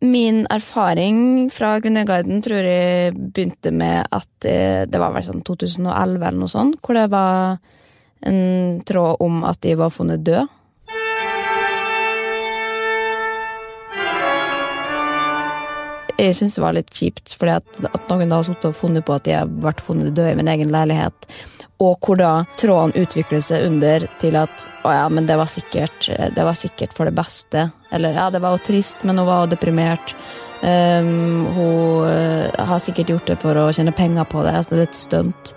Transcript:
Min erfaring fra Kvinneguiden tror jeg begynte med at det, det var vel sånn 2011 eller noe sånt, hvor det var en tråd om at de var funnet død. Jeg syns det var litt kjipt, fordi at, at noen da har sittet og funnet på at de har vært funnet døde i min egen leilighet. Og hvor da tråden utvikler seg under til at å ja, men det var sikkert, det var sikkert for det beste. Eller ja, det var jo trist, men hun var jo deprimert. Um, hun uh, har sikkert gjort det for å tjene penger på det. Altså, det er et stunt.